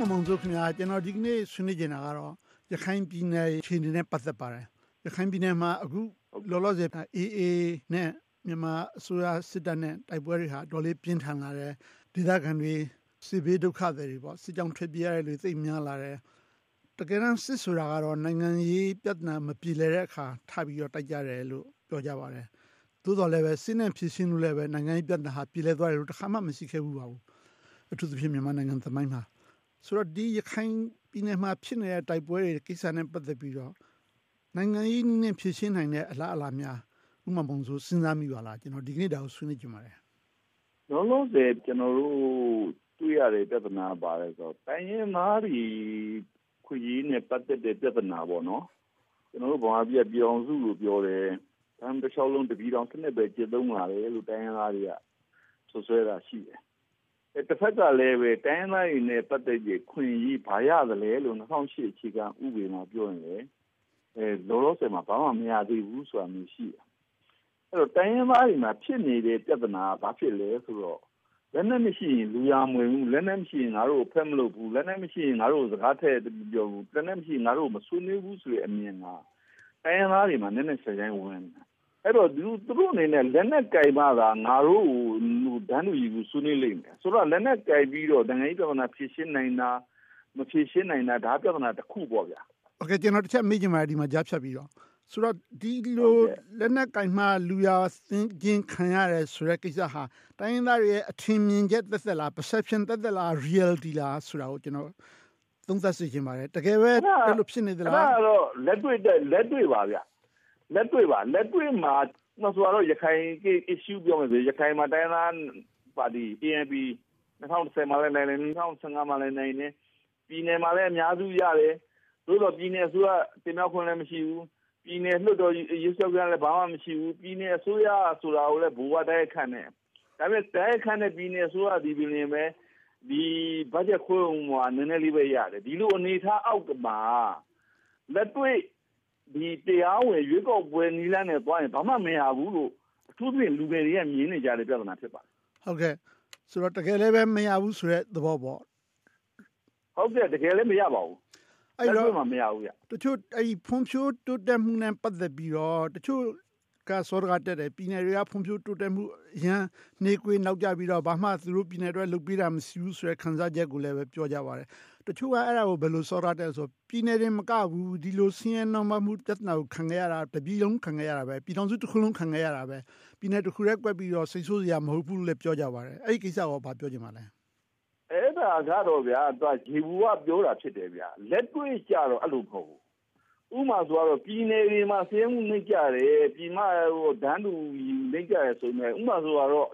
မမောင်စိုးခင်ဗျာကျွန်တော်ဒီကနေ့ဆွေးနွေးနေတာကတော့ရခိုင်ပြည်နယ်ခြေအနေနဲ့ပတ်သက်ပါတယ်ရခိုင်ပြည်နယ်မှာအခုလောလောဆယ် AA နဲ့မြန်မာအစိုးရစစ်တပ်နဲ့တိုက်ပွဲတွေဟာတော်လေးပြင်းထန်လာတယ်ဒေသခံတွေစစ်ဘေးဒုက္ခတွေပေါ့စစ်ကြောင့်ထွက်ပြေးရတဲ့လူသိများလာတယ်တကယ်တမ်းစစ်ဆိုတာကတော့နိုင်ငံရေးပြဿနာမပြေလည်တဲ့အခါထပ်ပြီးတော့တိုက်ကြတယ်လို့ပြောကြပါတယ်သို့တော်လည်းပဲစစ်နဲ့ဖြစ်ရှင်းလို့လည်းပဲနိုင်ငံရေးပြဿနာဟာပြေလည်သွားတယ်လို့တစ်ခါမှမရှိခဲ့ဘူးပါဘူးအထူးသဖြင့်မြန်မာနိုင်ငံသမိုင်းမှာ ဆိုတော့ဒီရခိုင်ပြည်နယ်မှာဖြစ်နေတဲ့တိုက်ပွဲတွေကိစ္စနဲ့ပတ်သက်ပြီးတော့နိုင်ငံရေးနဲ့ဖြစ်ရှင်းနိုင်တဲ့အလားအလာများဥမာပုံဆိုစဉ်းစားမိပါလားကျွန်တော်ဒီကနေ့တောင်ဆွေးနွေးကြပါတယ်လုံးလုံးစေကျွန်တော်တို့တွေ့ရတဲ့ပြဿနာပါတယ်ဆိုတော့တိုင်းရင်းသားတွေခွေကြီးနဲ့ပတ်သက်တဲ့ပြဿနာပေါ့နော်ကျွန်တော်တို့ဘာပြပြောင်းစုလို့ပြောတယ်တမ်းတစ်လျှောက်လုံးတပီတောင်တစ်နှစ်ပဲကျေသုံးလာတယ်လို့တိုင်းရင်းသားတွေကဆွဆွဲတာရှိတယ်အဲ တစ်ဖက်ကလည်းပဲတိုင်းရင်းသားတွေနဲ့ပတ်သက်တဲ့ခွင့်ကြီးဘာရသလဲလို့2008အခြေခံဥပဒေမှာပြောရင်လေအဲလောလောဆယ်မှာဘာမှမရသေးဘူးဆိုတာမျိုးရှိတယ်အဲ့တော့တိုင်းရင်းသားတွေမှာဖြစ်နေတဲ့ပြဿနာကဘာဖြစ်လဲဆိုတော့လက်နဲ့မရှိရင်လူရမဝင်ဘူးလက်နဲ့မရှိရင်ငါတို့ဖက်မလို့ဘူးလက်နဲ့မရှိရင်ငါတို့စကားထည့်ပြောဘူးလက်နဲ့မရှိရင်ငါတို့မဆွေးနွေးဘူးဆိုတဲ့အမြင်ကတိုင်းရင်းသားတွေမှာနည်းနည်းဆက်ဆိုင်ဝင် အဲ့တော့သူတို့အနေနဲ့လက်နဲ့ကြိုင်မှသာငါတို့ဒန်းလူကြီးကိုဆွေးနွေးလိမ့်မယ်ဆိုတော့လက်နဲ့ကြိုင်ပြီးတော့နိုင်ငံရေးပြဿနာဖြေရှင်းနိုင်တာမဖြေရှင်းနိုင်တာဒါပြဿနာတစ်ခုပေါ့ဗျာโอเคကျွန်တော်တစ်ချက်မေးချင်ပါတယ်ဒီမှာကြားဖြတ်ပြီးတော့ဆိုတော့ဒီလိုလက်နက်ကင်မှလူရသင်ခြင်းခံရတယ်ဆိုတဲ့ကိစ္စဟာတိုင်းရင်းသားတွေရဲ့အထင်မြင်ချက်သက်သက်လား perception သက်သက်လား reality လားဆိုတာကိုကျွန်တော်သုံးသပ်စီခြင်းပါတယ်တကယ်ပဲအဲ့လိုဖြစ်နေသလားအဲ့တော့လက်တွေ့လက်တွေ့ပါဗျ လက်တွေ့ပါလက်တွေ့မှာနော်ဆိုတော့ရခိုင် issue ပြောမယ်ဆိုရခိုင်မှာတိုင်းသားပါတီ ANP 2010မှာလည်းနိုင်တယ်2015မှာလည်းနိုင်တယ်ပြည်နယ်မှာလည်းအများစုရတယ်သို့တော့ပြည်နယ်ဆိုတော့တင်မြောက်ခွင့်လည်းမရှိဘူးပြည်နယ်လွှတ်တော်ရေးဆွဲကြလည်းဘာမှမရှိဘူးပြည်နယ်အစိုးရဆိုတာကိုလည်းဘူဝတိုက်ခန့်နေဒါပေမဲ့တိုက်ခန့်တဲ့ပြည်နယ်အစိုးရဒီပြည်နယ်ပဲဒီဘတ်ဂျက်ခွဲမှာနည်းနည်းလေးပဲရတယ်ဒီလိုအနေထားအောက်မှာလက်တွေ့ ဒီတရားဝင်ရွေးကောက်ပွဲနီးလန်းနဲ့သွားရင်ဘာမှမရဘူးလို့အထူးသဖြင့်လူငယ်တွေကမြင်နေကြတဲ့ပြဿနာဖြစ်ပါတယ်ဟုတ်ကဲ့ဆိုတော့တကယ်လည်းပဲမရဘူးဆိုတဲ့သဘောပေါ့ဟုတ်ကဲ့တကယ်လည်းမရပါဘူးအဲ့တော့မရဘူးရတချို့အဲ့ဖွံ့ဖြိုးတိုးတက်မှုနဲ့ပတ်သက်ပြီးတော့တချို့ကစောရကတက်တယ်ပြည်နယ်တွေကဖွံ့ဖြိုးတိုးတက်မှုရန်နေကွေးနောက်ကြပြီးတော့ဘာမှသူတို့ပြည်နယ်တွေလုပ်ပေးတာမရှိဘူးဆိုတဲ့ခံစားချက်ကိုလည်းပဲပြောကြပါတယ် တချို့ကအဲ့ဒါကိုဘယ်လိုစောရတဲ့ဆိုပြည်နယ်တွေမကဘူးဒီလိုဆင်းရဲနှောင့်မမှုပြဿနာကိုခံခဲ့ရတာတပြည်လုံးခံခဲ့ရတာပဲပြည်တော်စုတစ်ခုလုံးခံခဲ့ရတာပဲပြည်နယ်တစ်ခုတည်းကွက်ပြီးတော့စိတ်ဆိုးစရာမဟုတ်ဘူးလို့လည်းပြောကြပါတယ်အဲ့ဒီကိစ္စကိုဘာပြောချင်ပါလဲအဲ့ဒါကတော့ဗျာသူကဂျီဘူးကပြောတာဖြစ်တယ်ဗျာလက်တွေ့ကြတော့အဲ့လိုမဟုတ်ဘူးဥမာဆိုတော့ပြည်နယ်တွေမှာဆင်းမှုနှိမ့်ကြတယ်ပြည်မဟိုဒန်းတူနှိမ့်ကြတယ်ဆိုရင်ဥမာဆိုတော့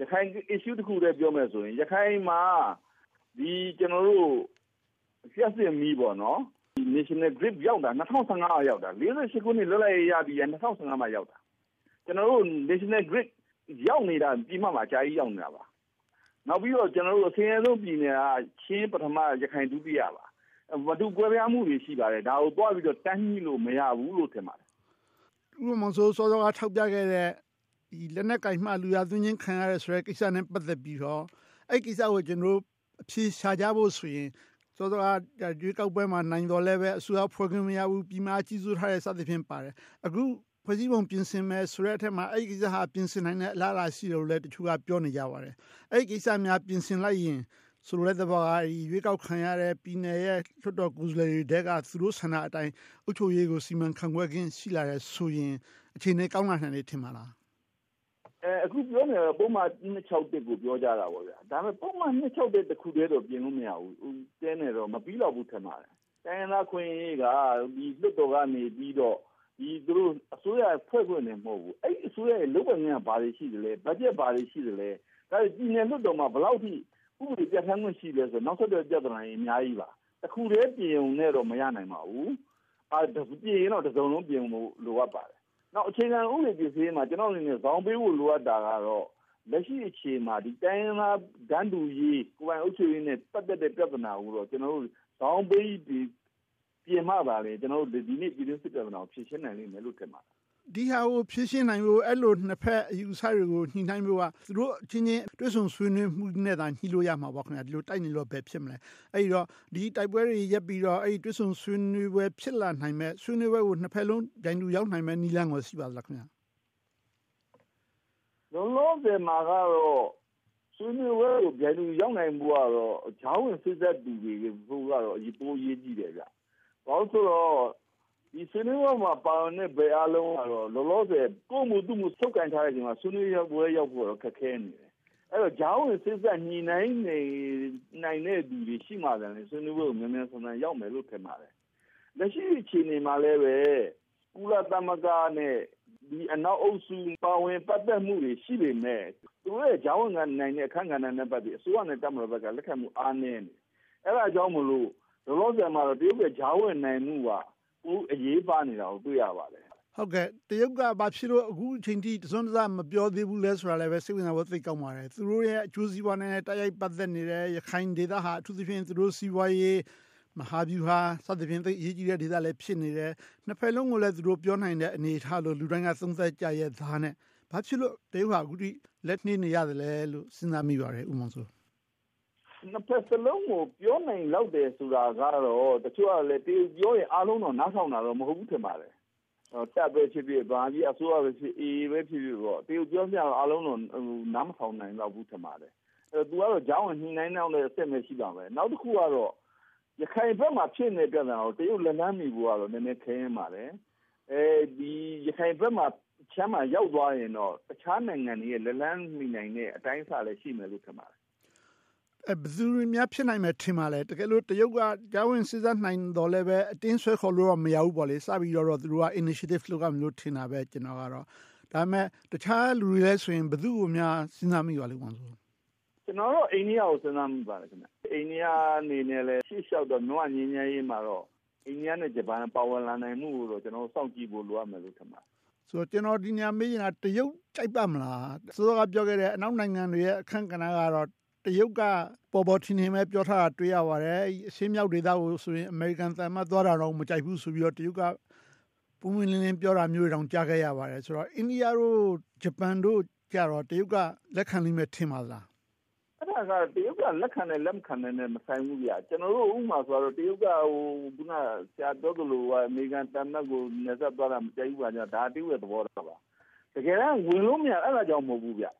ရခိုင် issue တစ်ခုတည်းပြောမယ်ဆိုရင်ရခိုင်မှာဒီကျွန်တော်တို့ ဆက်စစ်မီပေါ့နော်ဒီ national grid ရောက်တာ2015ရောက်တာ48ခုနှစ်လွတ်လပ်ရေးရပြီး2015မှာရောက်တာကျွန်တော်တို့ national grid ရောက်နေတာပြည်မမှာအကြာကြီးရောက်နေတာပါနောက်ပြီးတော့ကျွန်တော်တို့အစင်းအဆုံးပြည်နယ်ကချင်းပထမရခိုင်ဒုတိယပါမတူကွဲပြားမှုတွေရှိပါတယ်ဒါကိုတွားပြီးတော့တန်းကြီးလို့မရဘူးလို့ထင်ပါတယ်ဥပမာဆိုစောစောကထောက်ပြခဲ့တဲ့ဒီလက်နက်ကင်မှလူရသွင်းချင်းခံရတဲ့ဆိုတဲ့ကိစ္စနဲ့ပတ်သက်ပြီးတော့အဲ့ကိစ္စကိုကျွန်တော်တို့အဖြေရှာကြဖို့ဆိုရင် စောစောကရွေးကောက်ပွဲမှာနိုင်တော်လဲပဲအစိုးရဖွဲ့ခွင့်မရဘူးပြည်မကြီးစိုးထားတဲ့စသဖြင့်ပါတယ်အခုဖွဲ့စည်းပုံပြင်ဆင်မယ်ဆိုတဲ့အထက်မှာအဲ့ဒီကိစ္စဟာပြင်ဆင်နိုင်တဲ့အလားအလာရှိတယ်လို့လည်းတချို့ကပြောနေကြပါတယ်။အဲ့ဒီကိစ္စများပြင်ဆင်လိုက်ရင်ဆိုလိုတဲ့သဘောကရွေးကောက်ခံရတဲ့ပြည်နယ်ရဲ့လွှတ်တော်ကိုယ်စားလှယ်တွေကသူတို့ဆန္ဒအတိုင်းအုပ်ချုပ်ရေးကိုစီမံခန့်ခွဲခြင်းရှိလာတဲ့ဆိုရင်အခြေအနေကောင်းလာနိုင်တယ်ထင်ပါလား။ အဲအခုပြောနေပုံမှန်261ကို ပြောကြတာပေါ့ဗျာ ဒါပေမဲ့ ပုံမှန်261တခုတည်းတော့ ပြင်လို့မရဘူးတဲနေတော့မပြီးတော့ဘူး ထင်ပါတယ် တိုင်းရင်းသားခွင့်ရေးကဒီလွတ်တော်ကနေပြီးတော့ဒီသူတို့အစိုးရဖွဲ့ခွင့်နေမဟုတ်ဘူး အဲ့အစိုးရရဲ့ လုပ်ပိုင်ခွင့်က ဘာတွေရှိတယ်လဲ ဘတ်ဂျက် ဘာတွေရှိတယ်လဲဒါပြည်နယ်လွတ်တော်မှာ ဘယ်လောက်ထိ ဥပဒေပြဋ္ဌာန်းခွင့် ရှိလဲဆိုနောက်ဆက်တွဲ ပြဿနာတွေ အများကြီးပါ တခုတည်း ပြင်ုံနဲ့တော့ မရနိုင်ပါဘူးအာပြင်ရင်တော့တစ်စုံလုံးပြင်ဖို့ လိုအပ်ပါတယ် နောက်အခြေခံဥပဒေပြည်စည်းမှာကျွန်တော်အနေနဲ့ဇောင်းပေးဖို့လိုအပ်တာကတော့လက်ရှိအခြေမှာဒီတိုင်းသားဒန်းတူရေးကိုယ်ပိုင်အုပ်ချုပ်ရေးနဲ့ပတ်သက်တဲ့ပြဿနာကိုတော့ကျွန်တော်တို့ဇောင်းပေးဒီပြင်မှပါလေကျွန်တော်တို့ဒီနေ့ပြည်သူစစ်ပြဿနာကိုဖြေရှင်းနိုင်လိမ့်မယ်လို့ထင်ပါတယ် ဒီဟာကိုဖြည့်ရှင်းနိုင်ဖို့အဲ့လိုနှစ်ဖက်အယူဆတွေကိုညှိနှိုင်းဖို့ကသူတို့အချင်းချင်းတွဲဆုံဆွေးနွေးမှုနဲ့သာညှိလို့ရမှာပေါ့ခင်ဗျာဒီလိုတိုက်နေလို့ပဲဖြစ်မလဲအဲ့ဒီတော့ဒီတိုက်ပွဲတွေရပ်ပြီးတော့အဲ့ဒီတွဲဆုံဆွေးနွေးပွဲဖြစ်လာနိုင်မဲ့ဆွေးနွေးပွဲကိုနှစ်ဖက်လုံးဂျိုင်းလူရောက်နိုင်မဲ့နီလန်းကိုရှိပါသလားခင်ဗျာလုံးလုံးတယ်မှာကတော့ဆွေးနွေးပွဲကိုဂျိုင်းလူရောက်နိုင်မှုကတော့ဂျောင်းဝင်စစ်သက်သူတွေဘုကတော့အရေးပိုးရေးကြည့်တယ်ဗျဘာလို့ဆိုတော့ ဒီဆွေးနွေးပွဲမှာပါဝင်တဲ့ဘယ်အလုံးကတော့လောလောဆယ်ကိုမှုသူမှုစုပ်ကန်ထားတဲ့အချိန်မှာဆွေးနွေးပွဲရောက်ဖို့တော့ခက်ခဲနေတယ်အဲ့တော့ဂျောင်းဝင်စစ်သက်ညီနိုင်နေနိုင်တဲ့သူတွေရှိမှလည်းဆွေးနွေးပွဲကိုမြန်မြန်ဆန်ဆန်ရောက်မယ်လို့ထင်ပါတယ်လက်ရှိအခြေအနေမှာလည်းပဲကုလသမဂ္ဂနဲ့ဒီအနောက်အုပ်စုပါဝင်ပတ်သက်မှုတွေရှိပေမဲ့သူတို့ရဲ့ဂျောင်းဝင်ကနိုင်တဲ့အခန့်ကဏ္ဍနဲ့ပတ်သက်အစိုးရနဲ့တပ်မတော်ဘက်ကလက်ခံမှုအားနည်းနေအဲ့ဒါကြောင့်မလို့လောလောဆယ်မှာတော့တရုတ်ရဲ့ဂျောင်းဝင်နိုင်မှုက ဦးအရေးပါနေတာကို တွေ့ရပါတယ် ဟုတ်ကဲ့ တရုတ်က ဘာဖြစ်လို့ အခုအချိန်ထိ တစွန်းတစ မပြောသေးဘူးလဲ ဆိုတာလည်းပဲစိတ်ဝင်စားဖို့ သိကောင်းပါတယ် သူတို့ရဲ့ အကျိုးစီးပွားနဲ့ တိုက်ရိုက်ပတ်သက်နေတဲ့ ရခိုင်ဒေသဟာ အထူးသဖြင့် သူတို့ စီးပွားရေး မဟာဗျူဟာ စသဖြင့် သိအရေးကြီးတဲ့ ဒေသလည်း ဖြစ်နေတယ် နှစ်ဖက်လုံးကိုလည်း သူတို့ ပြောနိုင်တဲ့ အနေအထားလို့ လူတိုင်းက သုံးသပ်ကြရဲ့သားနဲ့ ဘာဖြစ်လို့ တရုတ်ဟာ အခုထိ လက်နှေးနေရတယ်လဲလို့ စဉ်းစားမိပါတယ်ဥမ္မောင်ဆို နှစ်ဖက်စလုံးကိုပြောနိုင်လောက်တယ်ဆိုတာကတော့တချို့ကလည်းတေပြောရင်အားလုံးတော့နားဆောင်တာတော့မဟုတ်ဘူးထင်ပါတယ်။တပ်ပဲဖြစ်ဖြစ်ဘာကြီးအစိုးရပဲဖြစ်အေးပဲဖြစ်ဖြစ်ပေါ့တေပြောပြတော့အားလုံးတော့နားမဆောင်နိုင်တော့ဘူးထင်ပါတယ်။အဲသူကတော့ကြောင်းညှိနှိုင်းနောက်လည်းအစ်မဲ့ရှိပါမယ်။နောက်တစ်ခုကတော့ရခိုင်ဘက်မှာဖြစ်နေတဲ့ပြဿနာကိုတရုတ်လက်လန်းမိဖို့ကတော့နည်းနည်းခဲရင်ပါတယ်။အဲဒီရခိုင်ဘက်မှာချမ်းမှာရောက်သွားရင်တော့တခြားနိုင်ငံတွေရဲ့လက်လန်းမိနိုင်တဲ့အတိုင်းအဆလည်းရှိမယ်လို့ထင်ပါတယ်အဲ ဘယ်သူများဖြစ်နိုင်မယ်ထင်ပါလဲတကယ်လို့တရုတ်ကကြားဝင်စစ်စားနိုင်တော့လည်းပဲအတင်းဆွဲခေါ်လို့တော့မရဘူးပေါ့လေစပြီးတော့သူတို့က initiative လုပ်ရမလို့ထင်တာပဲကျွန်တော်ကတော့ဒါပေမဲ့တခြားလူတွေလည်းဆိုရင်ဘယ်သူကိုများစဉ်းစားမိပါလိမ့်မယ်ဆိုကျွန်တော်တို့အိန္ဒိယကိုစဉ်းစားမိပါတယ်ခင်ဗျအိန္ဒိယအနေနဲ့လည်းရှေ့လျှောက်တော့နွားငင်းငယ်ရေးမှာတော့အိန္ဒိယနဲ့ဂျပန်ပါဝင်လာနိုင်မှုကိုတော့ကျွန်တော်စောင့်ကြည့်ဖို့လိုအပ်မယ်လို့ထင်ပါတယ်ဆိုတော့ကျွန်တော်ဒီညမေးရင်တရုတ်ကြိုက်ပါမလားစောကပြောခဲ့တဲ့အနောက်နိုင်ငံတွေရဲ့အခန့်ကဏ္ဍကတော့ တရုတ်ကပေါ်ပေါ်ထင်ထင်ပဲပြောထားတာတွေ့ရပါတယ်အရှင်းမြောက်ဒေသကိုဆိုရင်အမေရိကန်သမ္မတသွားတာတော့မကြိုက်ဘူးဆိုပြီးတော့တရုတ်ကပုံမှန်လင်းလင်းပြောတာမျိုးတောင်ကြားခဲ့ရပါတယ်ဆိုတော့အိန္ဒိယတို့ဂျပန်တို့ကြတော့တရုတ်ကလက်ခံလိမ့်မယ်ထင်ပါလားအဲ့ဒါကတရုတ်ကလက်ခံတယ်လက်မခံတယ်နဲ့မဆိုင်ဘူးဗျာကျွန်တော်တို့ဥမာဆိုတော့တရုတ်ကဟိုခုနဆရာပြောသလိုအမေရိကန်တမ်မတ်ကိုနေဆက်သွားတာမကြိုက်ဘူးပါညာဒါတရုတ်ရဲ့သဘောတော့ပါတကယ်တော့ဝင်လို့မရအဲ့ဒါကြောင့်မဟုတ်ဘူးဗျာ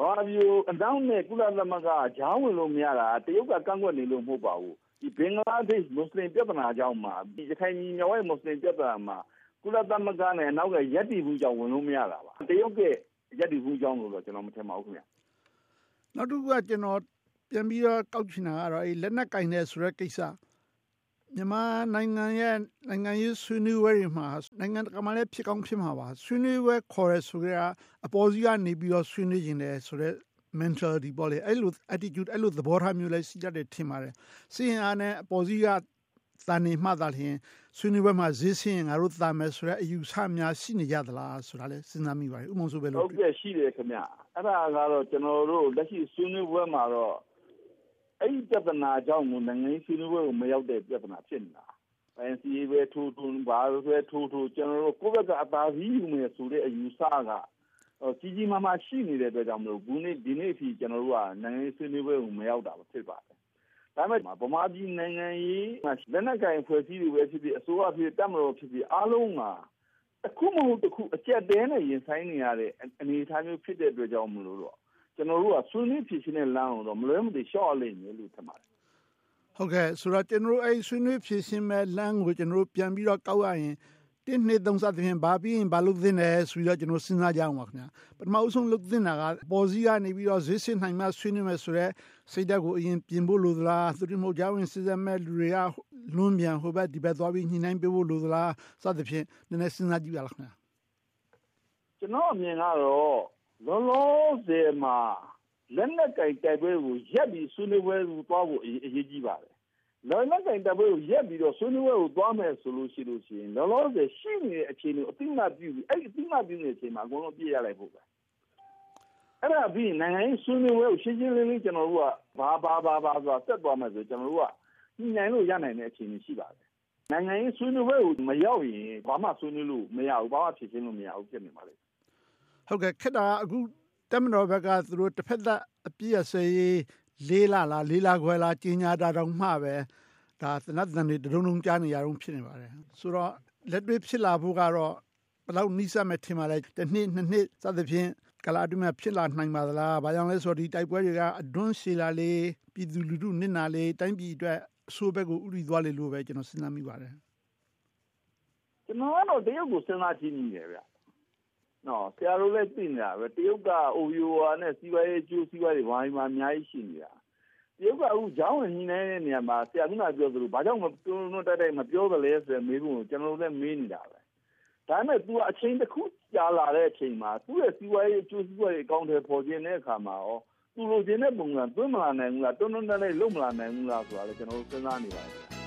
ဘာမျိုးအနောက်နဲ့ကုလသမဂ္ဂဂျားဝင်လို့မရတာတရုတ်ကကန့်ကွက်နေလို့မဟုတ်ပါဘူးဒီဘင်္ဂလားဒေ့ရှ်မွတ်စလင်ပြဿနာကြောင့်မှာဒီရခိုင်ပြည်မြောက်ရဲ့မွတ်စလင်ပြဿနာမှာကုလသမဂ္ဂနဲ့အနောက်ကရက်တီဘူးကြောင့်ဝင်လို့မရတာပါတရုတ်ကရက်တီဘူးကြောင့်လို့တော့ကျွန်တော်မထင်ပါဘူးခင်ဗျနောက်တစ်ခုကကျွန်တော်ပြန်ပြီးတော့ကောက်ချင်တာကတော့အဲလက်နက်ကင်တဲ့ဆိုတဲ့ကိစ္စ မြန်မာနိုင်ငံရဲ့နိုင်ငံရေးဆွေးနွေးပွဲတွေမှာနိုင်ငံတကာမှာလည်းဖြစ်ကောင်းဖြစ်မှာပါဆွေးနွေးပွဲခေါ်ရဲဆိုကြအပေါ်စီကနေပြီးတော့ဆွေးနွေးခြင်းတယ်ဆိုတော့ mentality ပေါ့လေအဲ့လို attitude အဲ့လိုသဘောထားမျိုးလည်းရှိကြတယ်ထင်ပါတယ်စီရင်အားနဲ့အပေါ်စီကသာနေမှသာလျှင်ဆွေးနွေးပွဲမှာဈေးဆင်းရင်ငါတို့သာမယ်ဆိုတဲ့အယူဆများရှိနေကြသလားဆိုတာလည်းစဉ်းစားမိပါတယ်ဥမုံဆိုပဲလို့ဟုတ်ကဲ့ရှိတယ်ခင်ဗျအဲ့ဒါကတော့ကျွန်တော်တို့လက်ရှိဆွေးနွေးပွဲမှာတော့ အဲ့ဒီပြဿနာကြောင့်နိုင်ငံရေးဆွေးနွေးပွဲကိုမရောက်တဲ့ပြဿနာဖြစ်နေတာ။ NCA ပဲထိုးထိုးဘာပဲထိုးထိုးကျွန်တော်တို့ကိုယ့်ဘက်ကအသာစီးယူမယ်ဆိုတဲ့အယူဆကကြီးကြီးမားမားရှိနေတဲ့အတွက်ကြောင့်မလို့ခုနေ့ဒီနေ့အထိကျွန်တော်တို့ကနိုင်ငံရေးဆွေးနွေးပွဲကိုမရောက်တာဖြစ်ပါတယ်။ဒါပေမဲ့ဗမာပြည်နိုင်ငံရေးလက်နက်ကင်ဖွဲ့စည်းတွေပဲဖြစ်ဖြစ်အစိုးရဖြစ်တက်မလို့ဖြစ်ဖြစ်အားလုံးကတစ်ခုမဟုတ်တစ်ခုအကျက်တဲနဲ့ရင်ဆိုင်နေရတဲ့အနေအထားမျိုးဖြစ်တဲ့အတွက်ကြောင့်မလို့တော့ ကျွန်တော်တို့ကဆွေးနွေးဖြစ်ရှင်တဲ့လမ်းကိုတော့မလွဲမသွေရှော့လိမ့်မယ်လို့ထင်ပါတယ်ဟုတ်ကဲ့ဆိုတော့ကျွန်တော်တို့အဲ့ဆွေးနွေးဖြစ်ရှင်မဲ့လမ်းကိုကျွန်တော်တို့ပြန်ပြီးတော့ကောက်ရရင်တင်းနှစ်သုံးစသဖြင့်ဘာပြီးရင်ဘာလို့သင့်တယ်ဆိုပြီးတော့ကျွန်တော်စဉ်းစားကြအောင်ပါခင်ဗျာပထမအဆုံးလုပ်သင့်တာကပေါ်စည်းကနေပြီးတော့ဈေးစစ်နိုင်မှဆွေးနွေးမယ်ဆိုတော့စိတ်ဓာတ်ကိုအရင်ပြင်ဖို့လိုသလားသူတို့မဟုတ်ကြဝင်စစ်စမဲ့လူတွေကလွန်းပြန်ဟိုဘက်ဒီဘက်သွားပြီးညှိနှိုင်းပေးဖို့လိုသလားစသဖြင့်နည်းနည်းစဉ်းစားကြည့်ရလားခင်ဗျာကျွန်တော်အမြင်ကတော့ လောလောဆယ်မှာလက်နက်ကင်တိုက်ပွဲကိုရက်ပြီးဆွေးနွေးပွဲကိုသွားဖို့အရေးကြီးပါတယ်။လက်နက်ကင်တိုက်ပွဲကိုရက်ပြီးတော့ဆွေးနွေးပွဲကိုသွားမယ်ဆိုလို့ရှိလို့ရှိရင်လောလောဆယ်ရှိနေတဲ့အခြေအနေကိုအတိမတ်ပြုပြီးအဲ့ဒီအတိမတ်ပြုနေတဲ့အချိန်မှာအကုန်လုံးပြည့်ရလိုက်ဖို့ပဲ။အဲ့ဒါပြီးနိုင်ငံရေးဆွေးနွေးပွဲကိုရှင်းရှင်းလင်းလင်းကျွန်တော်တို့ကဘာဘာဘာဘာဆိုတာဆက်သွားမယ်ဆိုကျွန်တော်တို့ကညှိနှိုင်းလို့ရနိုင်တဲ့အခြေအနေရှိပါတယ်နိုင်ငံရေးဆွေးနွေးပွဲကိုမရောက်ရင်ဘာမှဆွေးနွေးလို့မရဘူးဘာမှဖြေရှင်းလို့မရဘူးဖြစ်နေပါလေ ဟုတ်ကဲ့ခက်တာအခုတက်မတော်ဘက်ကသူတို့တစ်ဖက်သက်အပြည့်အစရေးလေးလာလားလေးလာခွဲလားကြီးညာတာတော့မှပဲဒါသနတ်တန်တွေတုံးတုံးကြားနေရအောင်ဖြစ်နေပါတယ်ဆိုတော့လက်တွေ့ဖြစ်လာဖို့ကတော့ဘယ်လောက်နှိစက်မဲ့ထင်ပါလဲတစ်နှစ်နှစ်နှစ်စသဖြင့်ကလာအတွင်းမှာဖြစ်လာနိုင်ပါသလား။ဘာကြောင့်လဲဆိုတော့ဒီတိုက်ပွဲတွေကအတွန်းရှည်လာလေပြည်သူလူထုနစ်နာလေတိုင်းပြည်အတွက်အဆိုးဘက်ကိုဥရီသွားလေလို့ပဲကျွန်တော်စဉ်းစားမိပါတယ်။ကျွန်တော်ကတော့တရုတ်ကိုစဉ်းစားကြည့်မိတယ်ဗျ။ နော်ဆရာတို့လည်းသိနေတာပဲတရုတ်က OYO နဲ့စီးပွားရေးကျိုးစီးပွားရေးဘာမှအများကြီးရှိနေတာ။တရုတ်ကအခုဂျောင်းဝင်ညှိနှိုင်းတဲ့နေရာမှာဆရာကပြောသလိုဘာကြောင့်မတွန်းတွန်းတိုက်တိုက်မပြောသလဲဆိုတဲ့မေးခွန်းကိုကျွန်တော်တို့လည်းမေးနေတာပဲဒါပေမဲ့ तू အချိန်တစ်ခုကြာလာတဲ့အချိန်မှာသူ့ရဲ့စီးပွားရေးအကျိုးစီးပွားရေးအကောင့်တွေပေါ်ကျင်တဲ့အခါမှာရောသူလိုချင်တဲ့ပုံစံသွင်းမလာနိုင်ဘူးလားတွန်းတွန်းတိုက်တိုက်လုပ်မလာနိုင်ဘူးလားဆိုတာလည်းကျွန်တော်တို့စဉ်းစားနေပါတယ်